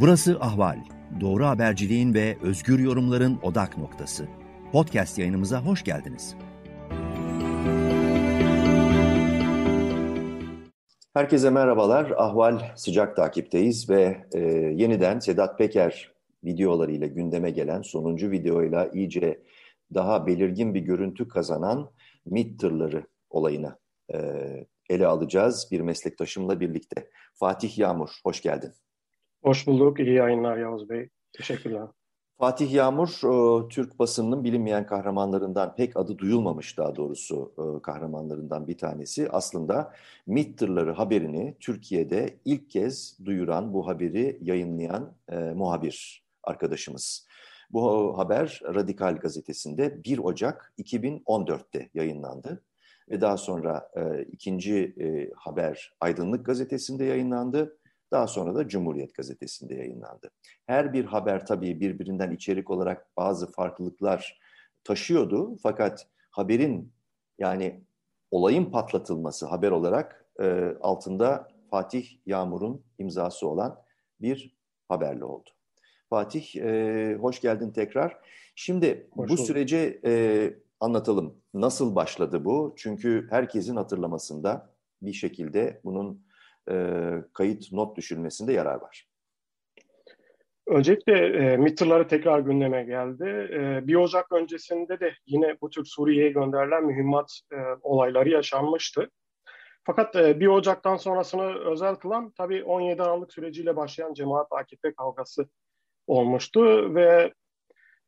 Burası Ahval. Doğru haberciliğin ve özgür yorumların odak noktası. Podcast yayınımıza hoş geldiniz. Herkese merhabalar. Ahval sıcak takipteyiz ve e, yeniden Sedat Peker videolarıyla gündeme gelen sonuncu videoyla iyice daha belirgin bir görüntü kazanan MİT tırları olayına e, ele alacağız bir meslektaşımla birlikte. Fatih Yağmur, hoş geldin. Hoş bulduk. İyi yayınlar Yavuz Bey. Teşekkürler. Fatih Yağmur, e, Türk basınının bilinmeyen kahramanlarından, pek adı duyulmamış daha doğrusu e, kahramanlarından bir tanesi. Aslında MİT haberini Türkiye'de ilk kez duyuran, bu haberi yayınlayan e, muhabir arkadaşımız. Bu haber Radikal Gazetesi'nde 1 Ocak 2014'te yayınlandı. Ve daha sonra e, ikinci e, haber Aydınlık Gazetesi'nde yayınlandı. Daha sonra da Cumhuriyet Gazetesi'nde yayınlandı. Her bir haber tabii birbirinden içerik olarak bazı farklılıklar taşıyordu. Fakat haberin yani olayın patlatılması haber olarak e, altında Fatih Yağmur'un imzası olan bir haberle oldu. Fatih, e, hoş geldin tekrar. Şimdi hoş bu olduk. sürece e, anlatalım. Nasıl başladı bu? Çünkü herkesin hatırlamasında bir şekilde bunun e, kayıt not düşülmesinde yarar var. Öncelikle e, MİT'leri tekrar gündeme geldi. E, 1 Ocak öncesinde de yine bu tür Suriye'ye gönderilen mühimmat e, olayları yaşanmıştı. Fakat e, 1 Ocak'tan sonrasını özel kılan tabii 17 Aralık süreciyle başlayan cemaat AKP kavgası olmuştu ve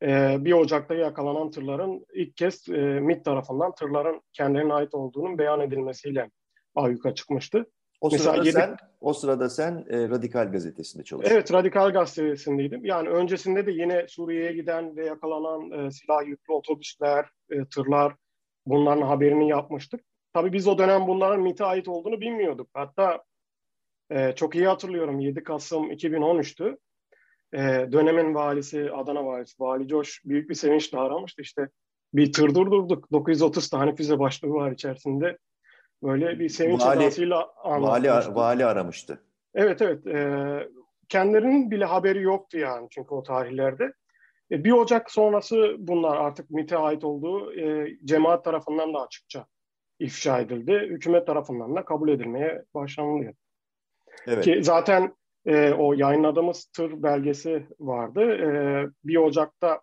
e, 1 Ocak'ta yakalanan tırların ilk kez e, MİT tarafından tırların kendilerine ait olduğunun beyan edilmesiyle ayyuka çıkmıştı. O Mesela sırada yedi... sen o sırada sen e, Radikal gazetesinde çalışıyordun. Evet, Radikal gazetesindeydim. Yani öncesinde de yine Suriye'ye giden ve yakalanan e, silah yüklü otobüsler, e, tırlar bunların haberini yapmıştık. Tabii biz o dönem bunların MİT'e ait olduğunu bilmiyorduk. Hatta e, çok iyi hatırlıyorum 7 Kasım 2013'tü. E, dönemin valisi, Adana valisi, Vali Coş büyük bir sevinçle aramıştı. İşte bir tır durdurduk. 930 tane füze başlığı var içerisinde. Böyle bir sevinç vali, edasıyla vali, vali aramıştı. Evet evet. E, kendilerinin bile haberi yoktu yani çünkü o tarihlerde. E, 1 Ocak sonrası bunlar artık MİT'e ait olduğu e, cemaat tarafından da açıkça ifşa edildi. Hükümet tarafından da kabul edilmeye başlanılıyor. Evet. Ki zaten e, o yayınladığımız tır belgesi vardı. E, 1 Ocak'ta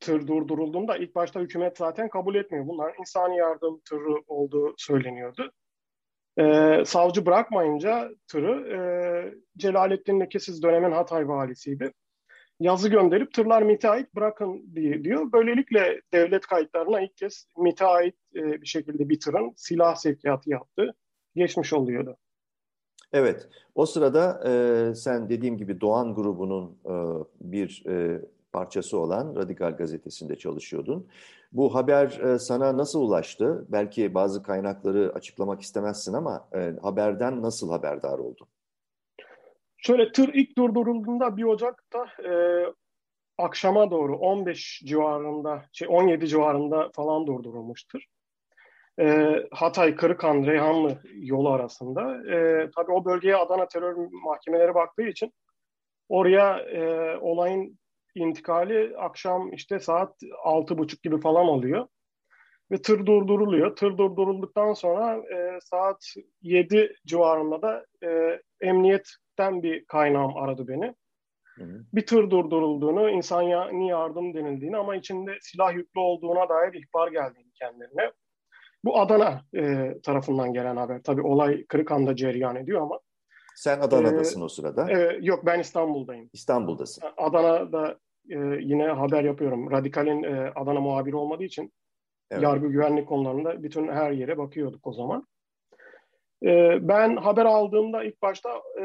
tır durdurulduğunda ilk başta hükümet zaten kabul etmiyor. Bunlar insani yardım tırı olduğu söyleniyordu. Ee, savcı bırakmayınca tırı e, Celalettin Lekesiz dönemin Hatay valisiydi. Yazı gönderip tırlar MİT'e ait bırakın diye diyor. Böylelikle devlet kayıtlarına ilk kez MİT'e ait e, bir şekilde bir tırın silah sevkiyatı yaptığı geçmiş oluyordu. Evet, o sırada e, sen dediğim gibi Doğan grubunun e, bir e, parçası olan Radikal Gazetesi'nde çalışıyordun. Bu haber e, sana nasıl ulaştı? Belki bazı kaynakları açıklamak istemezsin ama e, haberden nasıl haberdar oldun? Şöyle tır ilk durdurulduğunda 1 Ocak'ta e, akşama doğru 15 civarında, şey 17 civarında falan durdurulmuştur. E, Hatay, Kırıkhan, Reyhanlı yolu arasında. E, tabii o bölgeye Adana terör mahkemeleri baktığı için oraya e, olayın intikali akşam işte saat altı buçuk gibi falan oluyor. Ve tır durduruluyor. Tır durdurulduktan sonra e, saat yedi civarında da e, emniyetten bir kaynağım aradı beni. Hı hı. Bir tır durdurulduğunu, insani yardım denildiğini ama içinde silah yüklü olduğuna dair ihbar geldiğini kendilerine. Bu Adana e, tarafından gelen haber. Tabii olay Kırıkhan'da cereyan ediyor ama. Sen Adana'dasın ee, o sırada. E, yok ben İstanbul'dayım. İstanbul'dasın. Adana'da e, yine haber yapıyorum. Radikal'in e, Adana muhabiri olmadığı için evet. yargı güvenlik konularında bütün her yere bakıyorduk o zaman. E, ben haber aldığımda ilk başta e,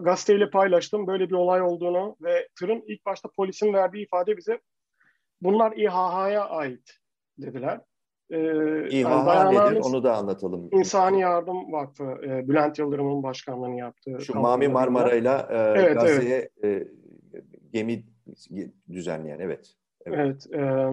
gazeteyle paylaştım böyle bir olay olduğunu ve tırın ilk başta polisin verdiği ifade bize bunlar İHH'ya ait dediler. Ee, İHA yani nedir onu da anlatalım. İnsani Yardım Vakfı, e, Bülent Yıldırım'ın başkanlığını yaptığı. Şu Mami Marmara'yla e, evet, Gazze'ye evet. E, gemi düzenleyen evet. Evet. evet e,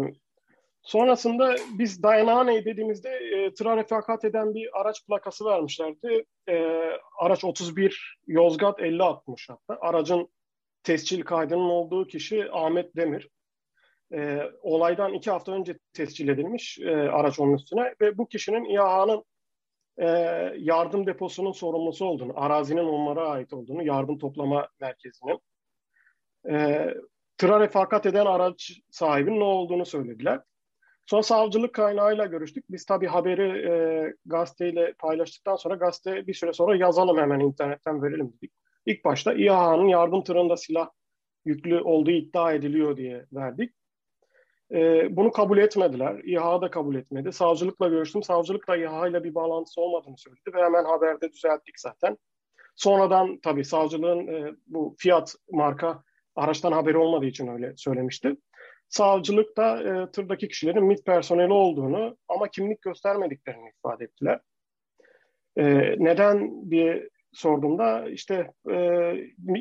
Sonrasında biz Dayanağaney dediğimizde e, tıra refakat eden bir araç plakası vermişlerdi. E, araç 31 Yozgat 50 60 hatta. Aracın tescil kaydının olduğu kişi Ahmet Demir. E, olaydan iki hafta önce tescil edilmiş e, araç onun üstüne ve bu kişinin İHA'nın e, yardım deposunun sorumlusu olduğunu, arazinin onlara ait olduğunu, yardım toplama merkezinin. E, tıra refakat eden araç sahibinin ne olduğunu söylediler. Sonra savcılık kaynağıyla görüştük. Biz tabii haberi e, gazeteyle paylaştıktan sonra gazete bir süre sonra yazalım hemen internetten verelim dedik. İlk başta İHA'nın yardım tırında silah yüklü olduğu iddia ediliyor diye verdik. E, bunu kabul etmediler. İHA da kabul etmedi. Savcılıkla görüştüm. Savcılık da İHA ile bir bağlantısı olmadığını söyledi ve hemen haberde düzelttik zaten. Sonradan tabii savcılığın e, bu Fiat marka araçtan haberi olmadığı için öyle söylemişti. Savcılık da e, tırdaki kişilerin MİT personeli olduğunu ama kimlik göstermediklerini ifade ettiler. E, neden diye sorduğumda işte e,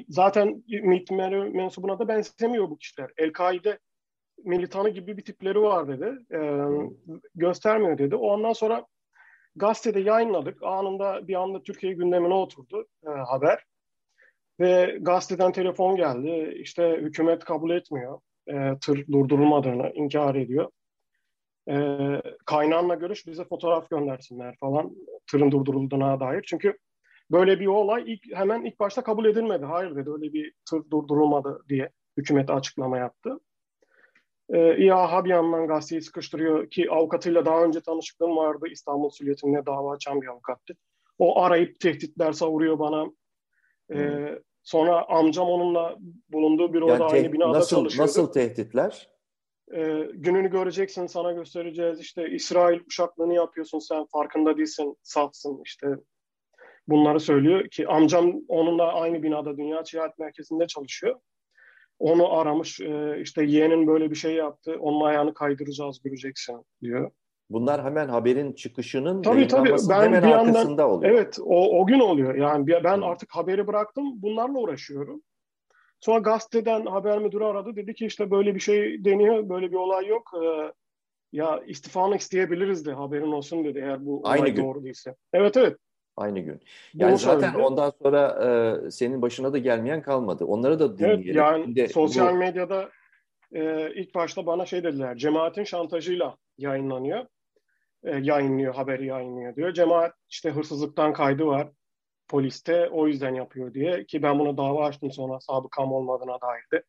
zaten MİT mensubuna da benzemiyor bu kişiler. El-Kaide militanı gibi bir tipleri var dedi. E, göstermiyor dedi. O ondan sonra gazetede yayınladık. Anında bir anda Türkiye gündemine oturdu e, haber. Ve gazeteden telefon geldi. İşte hükümet kabul etmiyor e, tır durdurulmadığını inkar ediyor. E, kaynağınla görüş bize fotoğraf göndersinler falan tırın durdurulduğuna dair. Çünkü böyle bir olay ilk, hemen ilk başta kabul edilmedi. Hayır dedi öyle bir tır durdurulmadı diye hükümet açıklama yaptı. E, İHA bir yandan gazeteyi sıkıştırıyor ki avukatıyla daha önce tanışıklığım vardı. İstanbul Süliyeti'nde dava açan bir avukattı. O arayıp tehditler savuruyor bana. E, Sonra amcam onunla bulunduğu büroda yani aynı binada nasıl, çalışıyordu. Nasıl tehditler? Ee, gününü göreceksin, sana göstereceğiz. İşte İsrail uşaklığını yapıyorsun sen, farkında değilsin, safsın işte. Bunları söylüyor ki amcam onunla aynı binada Dünya Ticaret Merkezi'nde çalışıyor. Onu aramış, e, işte yeğenin böyle bir şey yaptı, onun ayağını kaydıracağız göreceksin diyor. Bunlar hemen haberin çıkışının tabii, tabii. Ben hemen bir arkasında yandan, oluyor. Evet o, o gün oluyor. Yani ben artık haberi bıraktım bunlarla uğraşıyorum. Sonra gazeteden haber müdürü aradı. Dedi ki işte böyle bir şey deniyor. Böyle bir olay yok. Ee, ya istifanı isteyebiliriz de haberin olsun dedi eğer bu Aynı olay gün. doğru değilse. Evet evet. Aynı gün. Yani Bunu zaten söyledi. ondan sonra e, senin başına da gelmeyen kalmadı. Onları da dinleyelim. Evet yani Şimdi sosyal bu... medyada e, ilk başta bana şey dediler. Cemaatin şantajıyla yayınlanıyor e, yayınlıyor, haberi yayınlıyor diyor. Cemaat işte hırsızlıktan kaydı var poliste o yüzden yapıyor diye ki ben buna dava açtım sonra sabıkam olmadığına dair de.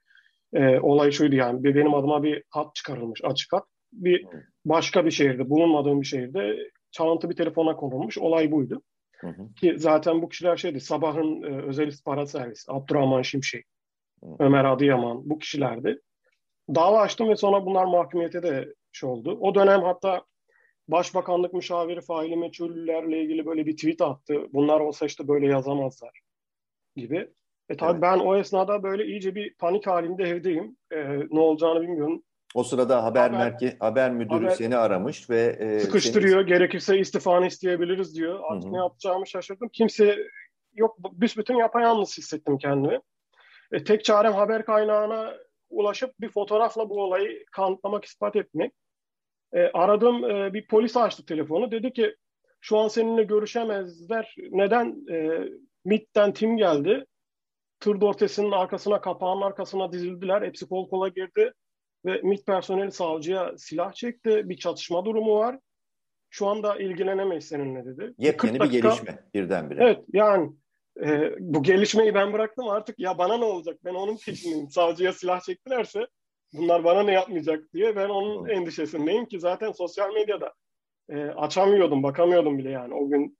E, olay şuydu yani benim adıma bir hat çıkarılmış açık hat. Bir başka bir şehirde bulunmadığım bir şehirde çalıntı bir telefona konulmuş olay buydu. Hı hı. Ki zaten bu kişiler şeydi sabahın e, özel istihbarat servisi Abdurrahman Şimşek, hı. Ömer Adıyaman bu kişilerdi. Dava açtım ve sonra bunlar mahkumiyete de şey oldu. O dönem hatta Başbakanlık müşaviri faili meçhullerle ilgili böyle bir tweet attı. Bunlar olsa işte böyle yazamazlar gibi. E tabii evet. ben o esnada böyle iyice bir panik halinde evdeyim. E, ne olacağını bilmiyorum. O sırada haber, haber merke haber müdürü haber, seni aramış ve e, sıkıştırıyor. Seni... Gerekirse istifanı isteyebiliriz diyor. Artık Hı-hı. ne yapacağımı şaşırdım. Kimse yok büsbütün yapayalnız hissettim kendimi. E, tek çarem haber kaynağına ulaşıp bir fotoğrafla bu olayı kanıtlamak, ispat etmek. E, aradım e, bir polis açtı telefonu. Dedi ki şu an seninle görüşemezler. Neden? E, MIT'ten tim geldi. Tır dortesinin arkasına, kapağın arkasına dizildiler. Hepsi kol kola girdi. Ve MIT personeli savcıya silah çekti. Bir çatışma durumu var. Şu anda ilgilenemeyiz seninle dedi. Yepyeni dakika, bir gelişme birdenbire. Evet yani e, bu gelişmeyi ben bıraktım artık ya bana ne olacak ben onun peşindeyim. Savcıya silah çektilerse bunlar bana ne yapmayacak diye ben onun hmm. endişesindeyim ki zaten sosyal medyada e, açamıyordum, bakamıyordum bile yani o gün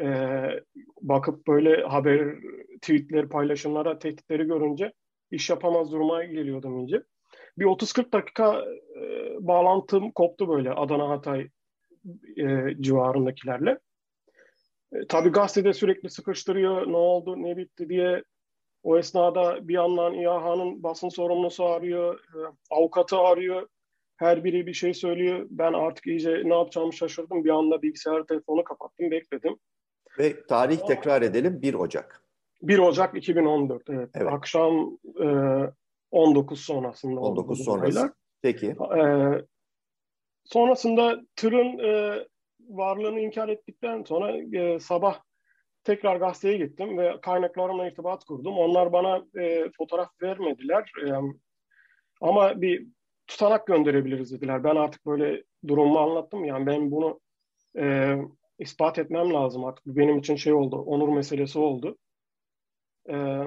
e, bakıp böyle haber, tweetleri, paylaşımlara, tehditleri görünce iş yapamaz duruma geliyordum iyice. Bir 30-40 dakika e, bağlantım koptu böyle Adana Hatay e, civarındakilerle. E, tabii gazetede sürekli sıkıştırıyor, ne oldu, ne bitti diye o esnada bir yandan İHA'nın basın sorumlusu arıyor, e, avukatı arıyor. Her biri bir şey söylüyor. Ben artık iyice ne yapacağımı şaşırdım. Bir anda bilgisayar telefonu kapattım, bekledim. Ve tarih tekrar edelim 1 Ocak. 1 Ocak 2014 evet. evet. Akşam e, 19 sonrasında 19 sonrası. Olaylar. Peki. E, sonrasında tırın e, varlığını inkar ettikten sonra e, sabah tekrar gazeteye gittim ve kaynaklarımla irtibat kurdum. Onlar bana e, fotoğraf vermediler. E, ama bir tutanak gönderebiliriz dediler. Ben artık böyle durumumu anlattım. Yani ben bunu e, ispat etmem lazım artık. Benim için şey oldu, onur meselesi oldu. E,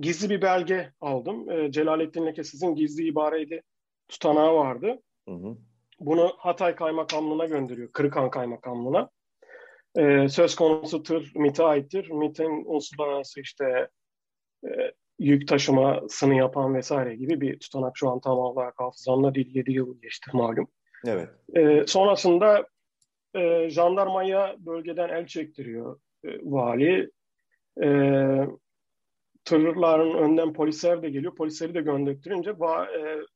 gizli bir belge aldım. E, Celalettin Lekesiz'in gizli ibareydi tutanağı vardı. Hı hı. Bunu Hatay Kaymakamlığı'na gönderiyor, Kırıkhan Kaymakamlığı'na. E, söz konusu tır MİT'e aittir. MİT'in uluslararası işte e, yük taşımasını yapan vesaire gibi bir tutanak şu an tam olarak hafızamda değil. 7 yıl geçti malum. Evet. E, sonrasında e, jandarmaya bölgeden el çektiriyor e, vali. E, tırların önden polisler de geliyor. Polisleri de gönderttirince e,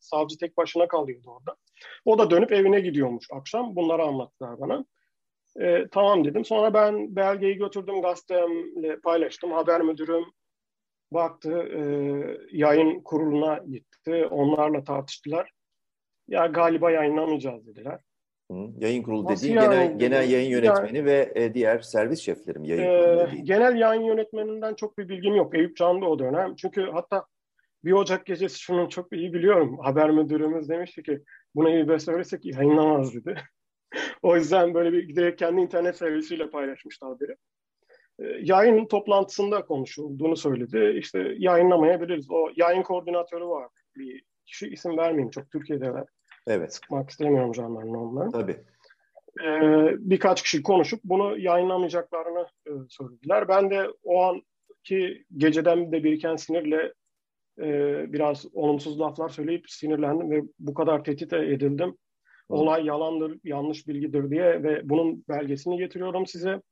savcı tek başına kalıyordu orada. O da dönüp evine gidiyormuş akşam. Bunları anlattılar bana. E, tamam dedim. Sonra ben belgeyi götürdüm gazetemle paylaştım. Haber müdürüm baktı, e, yayın kuruluna gitti. Onlarla tartıştılar. Ya galiba yayınlamayacağız dediler. Hı, yayın kurulu dediğin yani, genel, genel yayın yönetmeni yani, ve e, diğer servis şeflerim yayın e, Genel yayın yönetmeninden çok bir bilgim yok. Eyüp Can'da o dönem. Çünkü hatta bir Ocak gecesi şunu çok iyi biliyorum. Haber müdürümüz demişti ki buna iyi söylesek yayınlamaz dedi. o yüzden böyle bir direkt kendi internet servisiyle paylaşmıştı haberi. E, yayın toplantısında konuşulduğunu söyledi. İşte yayınlamayabiliriz. O yayın koordinatörü var. Bir kişi isim vermeyeyim çok Türkiye'de var. Evet. Sıkmak istemiyorum canlarını onları. Tabii. Ee, birkaç kişi konuşup bunu yayınlamayacaklarını e, söylediler. Ben de o anki geceden de biriken sinirle e, biraz olumsuz laflar söyleyip sinirlendim ve bu kadar tehdit edildim. Olay yalandır, yanlış bilgidir diye ve bunun belgesini getiriyorum size.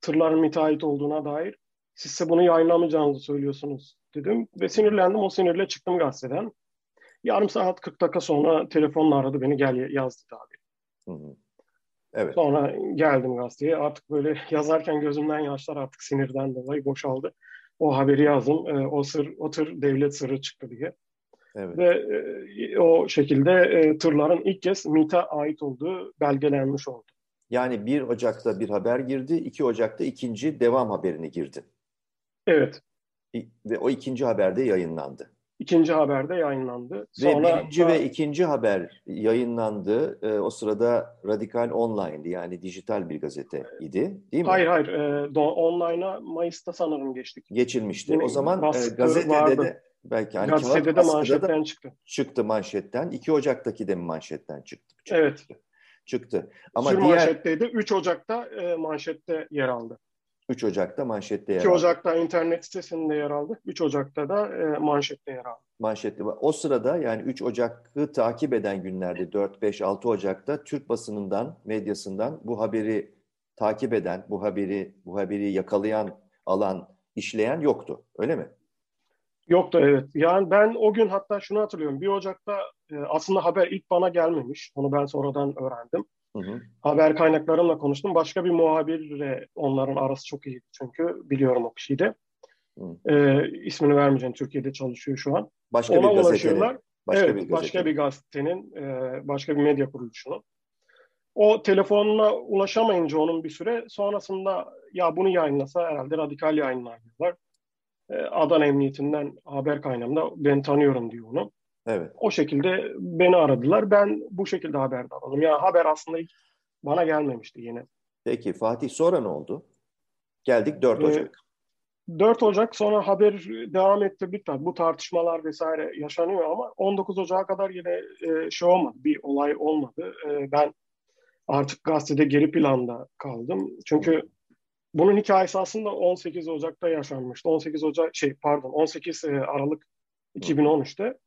Tırların müteahhit olduğuna dair. Sizse bunu yayınlamayacağınızı söylüyorsunuz dedim ve sinirlendim. O sinirle çıktım gazeteden. Yarım saat 40 dakika sonra telefonla aradı beni gel yaz dedi abi. Hı hı. Evet. Sonra geldim gazeteye. Artık böyle yazarken gözümden yaşlar artık sinirden dolayı boşaldı. O haberi yazdım. E, o sır, o tır devlet sırrı çıktı diye. Evet. Ve e, o şekilde e, tırların ilk kez MİT'e ait olduğu belgelenmiş oldu. Yani 1 Ocak'ta bir haber girdi, 2 Ocak'ta ikinci devam haberini girdi. Evet. Ve o ikinci haberde yayınlandı. İkinci haberde yayınlandı. Sonra ve birinci da... ve ikinci haber yayınlandı. E, o sırada Radikal Online'di yani dijital bir gazete idi değil mi? Hayır hayır. E, online'a Mayıs'ta sanırım geçtik. Geçilmişti. O zaman e, gazetede vardı. de belki hani gazetede de manşetten çıktı. Çıktı manşetten. 2 Ocak'taki de mi manşetten çıktı? çıktı evet. Çıktı. Ama Sür diğer... manşetteydi. 3 Ocak'ta e, manşette yer aldı. 3 Ocak'ta manşette yer 2 Ocak'ta internet sitesinde yer aldı. 3 Ocak'ta da e, manşette yer aldı. Manşette. O sırada yani 3 Ocak'ı takip eden günlerde 4, 5, 6 Ocak'ta Türk basınından, medyasından bu haberi takip eden, bu haberi bu haberi yakalayan, alan, işleyen yoktu. Öyle mi? Yoktu evet. Yani ben o gün hatta şunu hatırlıyorum. 1 Ocak'ta e, aslında haber ilk bana gelmemiş. Onu ben sonradan öğrendim. Hı hı. Haber kaynaklarımla konuştum. Başka bir muhabirle onların arası çok iyiydi çünkü biliyorum o kişiyi de. Ee, ismini vermeyeceğim. Türkiye'de çalışıyor şu an. Başka Ona bir gazetenin. Başka evet, bir başka bir gazetenin, e, başka bir medya kuruluşunun. O telefonuna ulaşamayınca onun bir süre sonrasında ya bunu yayınlasa herhalde radikal yayınlar diyorlar. E, Adana Emniyetinden haber kaynağında ben tanıyorum diyor onu. Evet. O şekilde beni aradılar. Ben bu şekilde haberdar oldum. Yani haber aslında ilk bana gelmemişti yine. Peki Fatih sonra ne oldu? Geldik 4 ee, Ocak. Ee, 4 Ocak sonra haber devam etti bitti. Bu tartışmalar vesaire yaşanıyor ama 19 Ocak'a kadar yine e, şey olmadı. Bir olay olmadı. E, ben artık gazetede geri planda kaldım. Çünkü bunun hikayesi aslında 18 Ocak'ta yaşanmıştı. 18 Ocak şey pardon 18 e, Aralık 2013'te.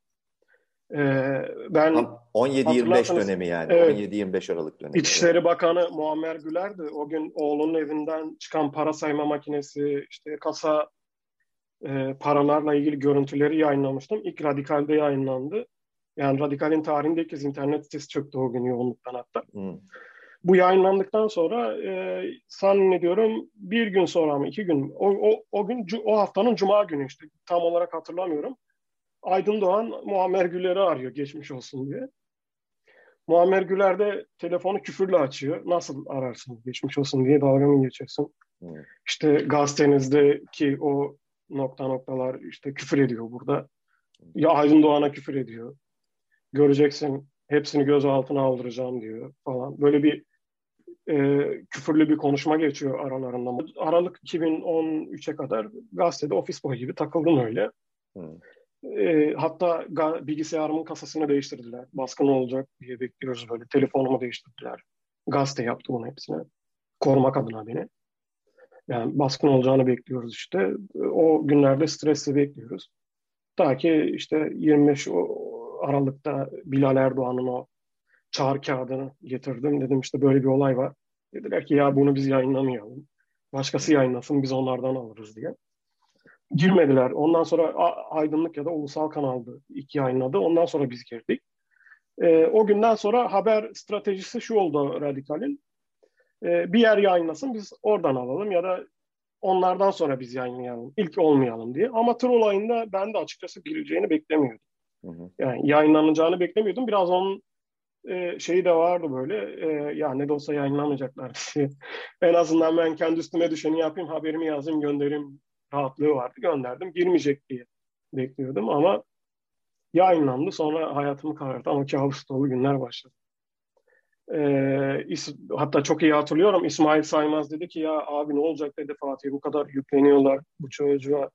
Ee, ben 17-25 dönemi yani. Evet, 17-25 Aralık dönemi. İçişleri Bakanı Muammer Güler'di. O gün oğlunun evinden çıkan para sayma makinesi, işte kasa e, paralarla ilgili görüntüleri yayınlamıştım. İlk Radikal'de yayınlandı. Yani Radikal'in tarihinde ilk kez internet sitesi çöktü o gün yoğunluktan hatta. Hmm. Bu yayınlandıktan sonra e, zannediyorum bir gün sonra mı iki gün o, o, o gün o haftanın cuma günü işte tam olarak hatırlamıyorum Aydın Doğan Muammer Güler'i arıyor geçmiş olsun diye. Muammer Güler de telefonu küfürle açıyor. Nasıl ararsın? Geçmiş olsun diye dalga mı geçiyorsun? Hmm. İşte gazetenizdeki o nokta noktalar işte küfür ediyor burada. Ya Aydın Doğan'a küfür ediyor. Göreceksin hepsini göz altına aldıracağım diyor falan. Böyle bir e, küfürlü bir konuşma geçiyor aralarında. Aralık 2013'e kadar gazetede ofis boy gibi takıldım öyle. Hmm. E, hatta bilgisayarımın kasasını değiştirdiler. Baskın olacak diye bekliyoruz böyle. Telefonumu değiştirdiler. Gazete yaptı bunu hepsine. Korumak adına beni. Yani baskın olacağını bekliyoruz işte. O günlerde stresli bekliyoruz. Ta ki işte 25 Aralık'ta Bilal Erdoğan'ın o çağrı kağıdını getirdim. Dedim işte böyle bir olay var. Dediler ki ya bunu biz yayınlamayalım. Başkası yayınlasın biz onlardan alırız diye. Girmediler. Ondan sonra Aydınlık ya da Ulusal Kanal'dı ilk yayınladı. Ondan sonra biz girdik. E, o günden sonra haber stratejisi şu oldu Radikal'in. E, bir yer yayınlasın biz oradan alalım ya da onlardan sonra biz yayınlayalım. İlk olmayalım diye. Ama tır olayında ben de açıkçası gireceğini beklemiyordum. Hı hı. Yani yayınlanacağını beklemiyordum. Biraz onun e, şeyi de vardı böyle. E, ya ne de olsa yayınlamayacaklar. en azından ben kendi üstüme düşeni yapayım, haberimi yazayım, göndereyim rahatlığı vardı. Gönderdim. Girmeyecek diye bekliyordum ama yayınlandı. Sonra hayatımı kararttı ama kabus dolu günler başladı. Ee, is, hatta çok iyi hatırlıyorum İsmail Saymaz dedi ki ya abi ne olacak dedi Fatih bu kadar yükleniyorlar bu çocuğa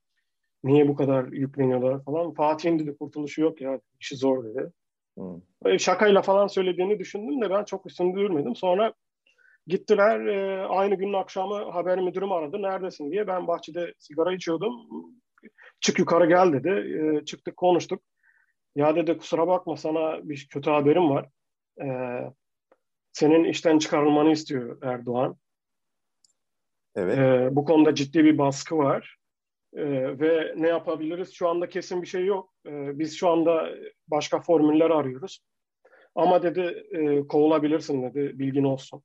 niye bu kadar yükleniyorlar falan. Fatih'in dedi kurtuluşu yok ya işi zor dedi. Hmm. Şakayla falan söylediğini düşündüm de ben çok durmadım. Sonra gittiler e, aynı günün akşamı haber müdürüm aradı neredesin diye. Ben bahçede sigara içiyordum. Çık yukarı gel dedi. E, çıktık konuştuk. Ya dedi kusura bakma sana bir kötü haberim var. E, senin işten çıkarılmanı istiyor Erdoğan. Evet. E, bu konuda ciddi bir baskı var. E, ve ne yapabiliriz? Şu anda kesin bir şey yok. E, biz şu anda başka formüller arıyoruz. Ama dedi e, kovulabilirsin dedi bilgin olsun.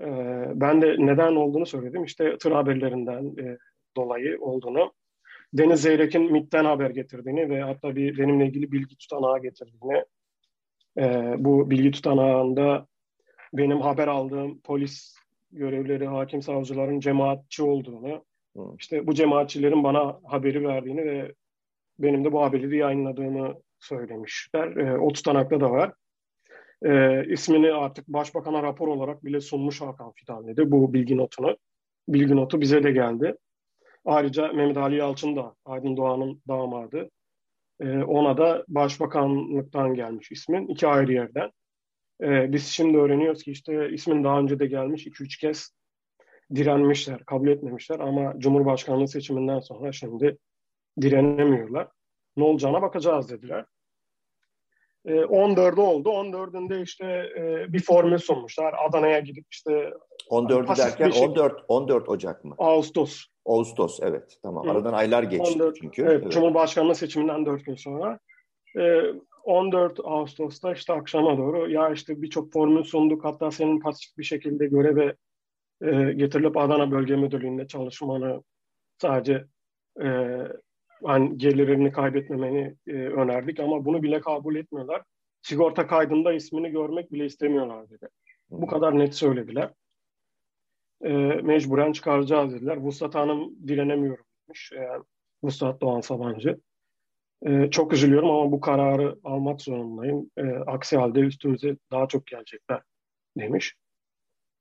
E, ben de neden olduğunu söyledim. İşte tır haberlerinden e, dolayı olduğunu. Deniz Zeyrek'in MİT'ten haber getirdiğini ve hatta bir benimle ilgili bilgi tutanağı getirdiğini. E, bu bilgi tutanağında benim haber aldığım polis görevleri, hakim savcıların cemaatçi olduğunu, işte bu cemaatçilerin bana haberi verdiğini ve benim de bu haberi yayınladığımı söylemişler. E, o tutanakta da var. E, ismini artık başbakana rapor olarak bile sunmuş Hakan Fidan dedi bu bilgi notunu. Bilgi notu bize de geldi. Ayrıca Mehmet Ali Yalçın da Aydın Doğan'ın damadı. E, ona da başbakanlıktan gelmiş ismin. iki ayrı yerden. E, biz şimdi öğreniyoruz ki işte ismin daha önce de gelmiş 2-3 kez direnmişler, kabul etmemişler ama Cumhurbaşkanlığı seçiminden sonra şimdi direnemiyorlar. Ne olacağına bakacağız dediler. E, 14'ü oldu. 14'ünde işte e, bir formül sunmuşlar. Adana'ya gidip işte 14'ü derken şey, 14 14 Ocak mı? Ağustos. Ağustos evet tamam. Aradan aylar geçti 14, çünkü. Evet, evet. Cumhurbaşkanlığı seçiminden 4 gün sonra. E, 14 Ağustos'ta işte akşama doğru ya işte birçok formül sunduk hatta senin pasif bir şekilde göreve e, getirilip Adana Bölge Müdürlüğü'nde çalışmanı sadece e, hani gelirini kaybetmemeni e, önerdik ama bunu bile kabul etmiyorlar. Sigorta kaydında ismini görmek bile istemiyorlar dedi. Bu kadar net söylediler. E, mecburen çıkaracağız dediler. Vuslat Hanım direnemiyorum demiş. Yani Vuslat Doğan Sabancı. E, çok üzülüyorum ama bu kararı almak zorundayım. E, aksi halde üstümüze daha çok gelecekler demiş.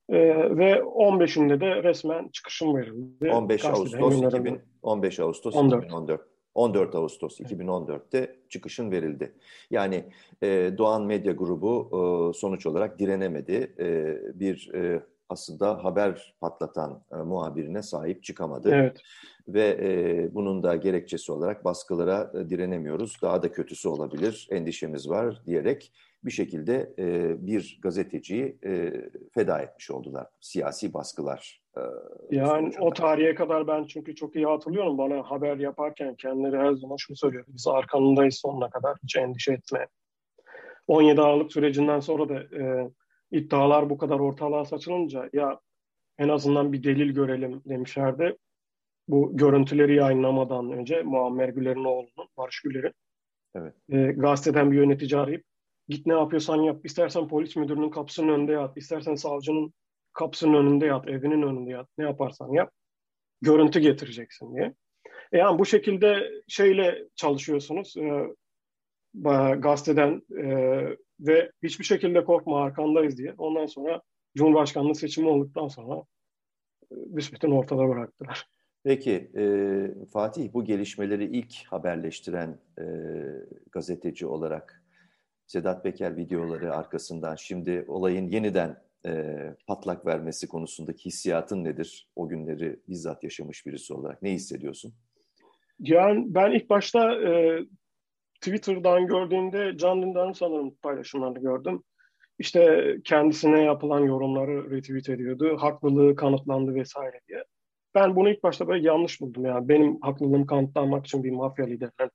E, ve 15'inde de resmen çıkışım verildi. 15 Ağustos 2000, 15 Ağustos 14. 2014. 14 Ağustos 2014'te çıkışın verildi. Yani e, Doğan Medya Grubu e, sonuç olarak direnemedi. E, bir e, aslında haber patlatan e, muhabirine sahip çıkamadı. Evet. Ve e, bunun da gerekçesi olarak baskılara e, direnemiyoruz. Daha da kötüsü olabilir, endişemiz var diyerek bir şekilde e, bir gazeteciyi e, feda etmiş oldular. Siyasi baskılar. E, yani sonucunda. o tarihe kadar ben çünkü çok iyi hatırlıyorum. Bana haber yaparken kendileri her zaman şunu söylüyordu. Biz arkanındayız sonuna kadar. Hiç endişe etme. 17 Aralık sürecinden sonra da e, iddialar bu kadar ortalığa saçılınca ya en azından bir delil görelim demişlerdi. Bu görüntüleri yayınlamadan önce Muammer Güler'in oğlunun, Barış Güler'in evet. e, gazeteden bir yönetici arayıp Git ne yapıyorsan yap. İstersen polis müdürünün kapısının önünde yat. istersen savcının kapısının önünde yat. Evinin önünde yat. Ne yaparsan yap. Görüntü getireceksin diye. E yani bu şekilde şeyle çalışıyorsunuz. E, gazeteden e, ve hiçbir şekilde korkma arkandayız diye. Ondan sonra Cumhurbaşkanlığı seçimi olduktan sonra e, büsbütün ortada bıraktılar. Peki e, Fatih bu gelişmeleri ilk haberleştiren e, gazeteci olarak Sedat Peker videoları arkasından şimdi olayın yeniden e, patlak vermesi konusundaki hissiyatın nedir? O günleri bizzat yaşamış birisi olarak ne hissediyorsun? Yani ben ilk başta e, Twitter'dan gördüğümde Can Dündar'ın sanırım paylaşımlarını gördüm. İşte kendisine yapılan yorumları retweet ediyordu. Haklılığı kanıtlandı vesaire diye. Ben bunu ilk başta böyle yanlış buldum. Yani benim haklılığımı kanıtlanmak için bir mafya liderinin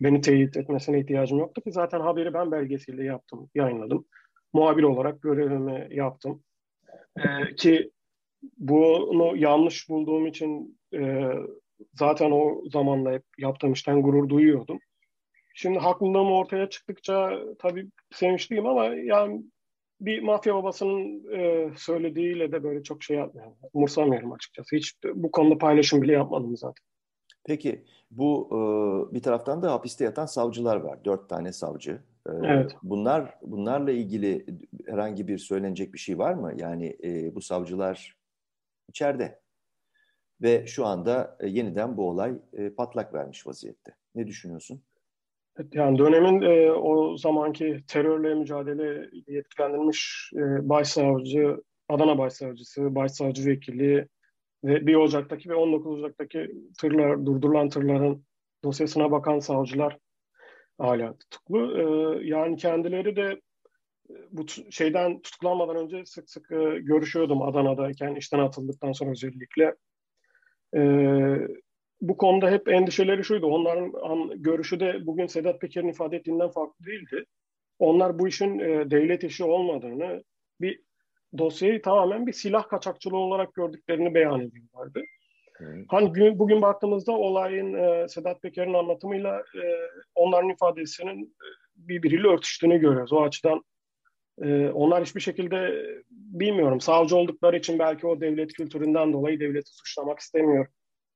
beni teyit etmesine ihtiyacım yoktu ki. Zaten haberi ben belgesiyle yaptım, yayınladım. Muhabir olarak görevimi yaptım. Ee, ki bunu yanlış bulduğum için e, zaten o zamanla hep yaptığım işten gurur duyuyordum. Şimdi haklılığım ortaya çıktıkça tabii sevinçliyim ama yani bir mafya babasının e, söylediğiyle de böyle çok şey yapmıyorum. Umursamıyorum açıkçası. Hiç bu konuda paylaşım bile yapmadım zaten. Peki bu e, bir taraftan da hapiste yatan savcılar var. Dört tane savcı. E, evet. Bunlar bunlarla ilgili herhangi bir söylenecek bir şey var mı? Yani e, bu savcılar içeride ve şu anda e, yeniden bu olay e, patlak vermiş vaziyette. Ne düşünüyorsun? Yani dönemin e, o zamanki terörle mücadele yetkilendirilmiş e, başsavcı, Adana Başsavcısı, Başsavcı Vekili ve 1 Ocak'taki ve 19 Ocak'taki tırlar, durdurulan tırların dosyasına bakan savcılar hala tutuklu. E, yani kendileri de e, bu şeyden tutuklanmadan önce sık sık e, görüşüyordum Adana'dayken işten atıldıktan sonra özellikle. E, bu konuda hep endişeleri şuydu. Onların görüşü de bugün Sedat Peker'in ifade ettiğinden farklı değildi. Onlar bu işin e, devlet işi olmadığını, bir dosyayı tamamen bir silah kaçakçılığı olarak gördüklerini beyan ediyorlardı. Hmm. Hani gün, bugün baktığımızda olayın e, Sedat Peker'in anlatımıyla e, onların ifadesinin e, birbiriyle örtüştüğünü görüyoruz. O açıdan e, onlar hiçbir şekilde bilmiyorum savcı oldukları için belki o devlet kültüründen dolayı devleti suçlamak istemiyor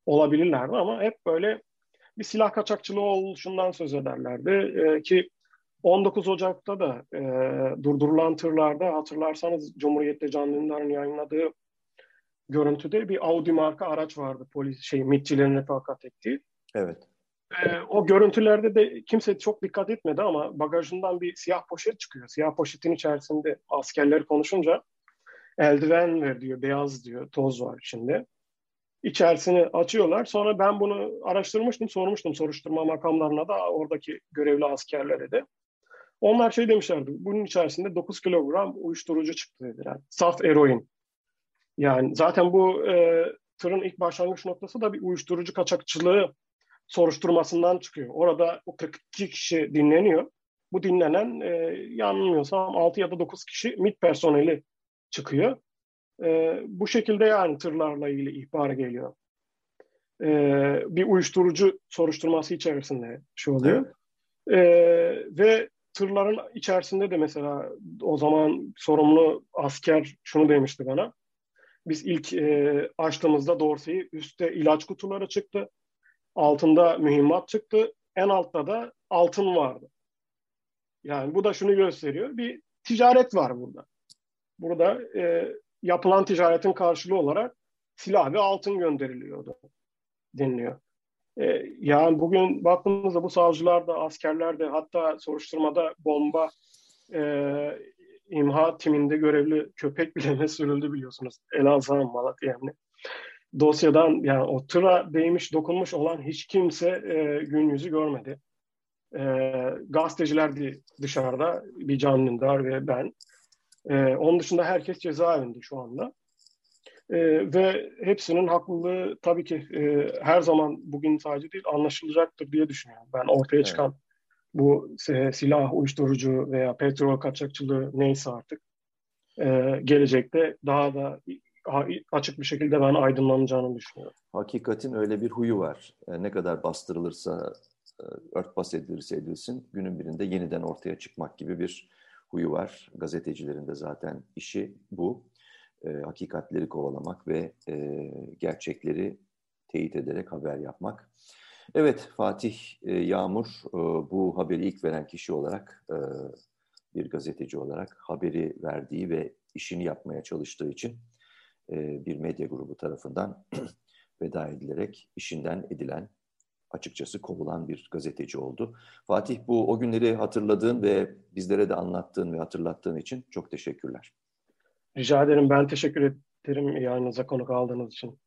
olabilirlerdi ama hep böyle bir silah kaçakçılığı oluşundan söz ederlerdi. E, ki 19 Ocak'ta da e, durdurulan tırlarda hatırlarsanız Cumhuriyet'te Can Dündar'ın yayınladığı görüntüde bir Audi marka araç vardı polis şey MİT'çilerin refakat ettiği. Evet. E, o görüntülerde de kimse çok dikkat etmedi ama bagajından bir siyah poşet çıkıyor. Siyah poşetin içerisinde askerler konuşunca eldiven ver diyor, beyaz diyor, toz var içinde içerisini açıyorlar. Sonra ben bunu araştırmıştım, sormuştum soruşturma makamlarına da oradaki görevli askerlere de. Onlar şey demişlerdi, bunun içerisinde 9 kilogram uyuşturucu çıktı dediler. Saf eroin. Yani zaten bu e, tırın ilk başlangıç noktası da bir uyuşturucu kaçakçılığı soruşturmasından çıkıyor. Orada o 42 kişi dinleniyor. Bu dinlenen e, yanılmıyorsam 6 ya da 9 kişi MİT personeli çıkıyor. E, bu şekilde yani tırlarla ilgili ihbar geliyor. E, bir uyuşturucu soruşturması içerisinde şu oluyor. E, ve tırların içerisinde de mesela o zaman sorumlu asker şunu demişti bana. Biz ilk e, açtığımızda dorseyi üstte ilaç kutuları çıktı. Altında mühimmat çıktı. En altta da altın vardı. Yani bu da şunu gösteriyor. Bir ticaret var burada. Burada e, yapılan ticaretin karşılığı olarak silah ve altın gönderiliyordu deniliyor. E, yani bugün baktığımızda bu savcılar da askerler de hatta soruşturmada bomba e, imha timinde görevli köpek bile sürüldü biliyorsunuz. Elazığ, Malatya yani. Dosyadan yani o tıra değmiş, dokunmuş olan hiç kimse e, gün yüzü görmedi. E, gazeteciler dışarıda, bir Can Dündar ve ben. E, onun dışında herkes cezaevinde şu anda. E, ve hepsinin haklılığı tabii ki e, her zaman bugün sadece değil anlaşılacaktır diye düşünüyorum. Ben ortaya evet. çıkan bu e, silah, uyuşturucu veya petrol kaçakçılığı neyse artık e, gelecekte daha da açık bir şekilde ben aydınlanacağını düşünüyorum. Hakikatin öyle bir huyu var. E, ne kadar bastırılırsa örtbas edilirse edilsin günün birinde yeniden ortaya çıkmak gibi bir huyu var. Gazetecilerin de zaten işi bu. E, hakikatleri kovalamak ve e, gerçekleri teyit ederek haber yapmak. Evet Fatih e, Yağmur e, bu haberi ilk veren kişi olarak e, bir gazeteci olarak haberi verdiği ve işini yapmaya çalıştığı için e, bir medya grubu tarafından veda edilerek işinden edilen açıkçası kovulan bir gazeteci oldu. Fatih bu o günleri hatırladığın ve bizlere de anlattığın ve hatırlattığın için çok teşekkürler. Rica ederim. Ben teşekkür ederim yayınınıza konuk aldığınız için.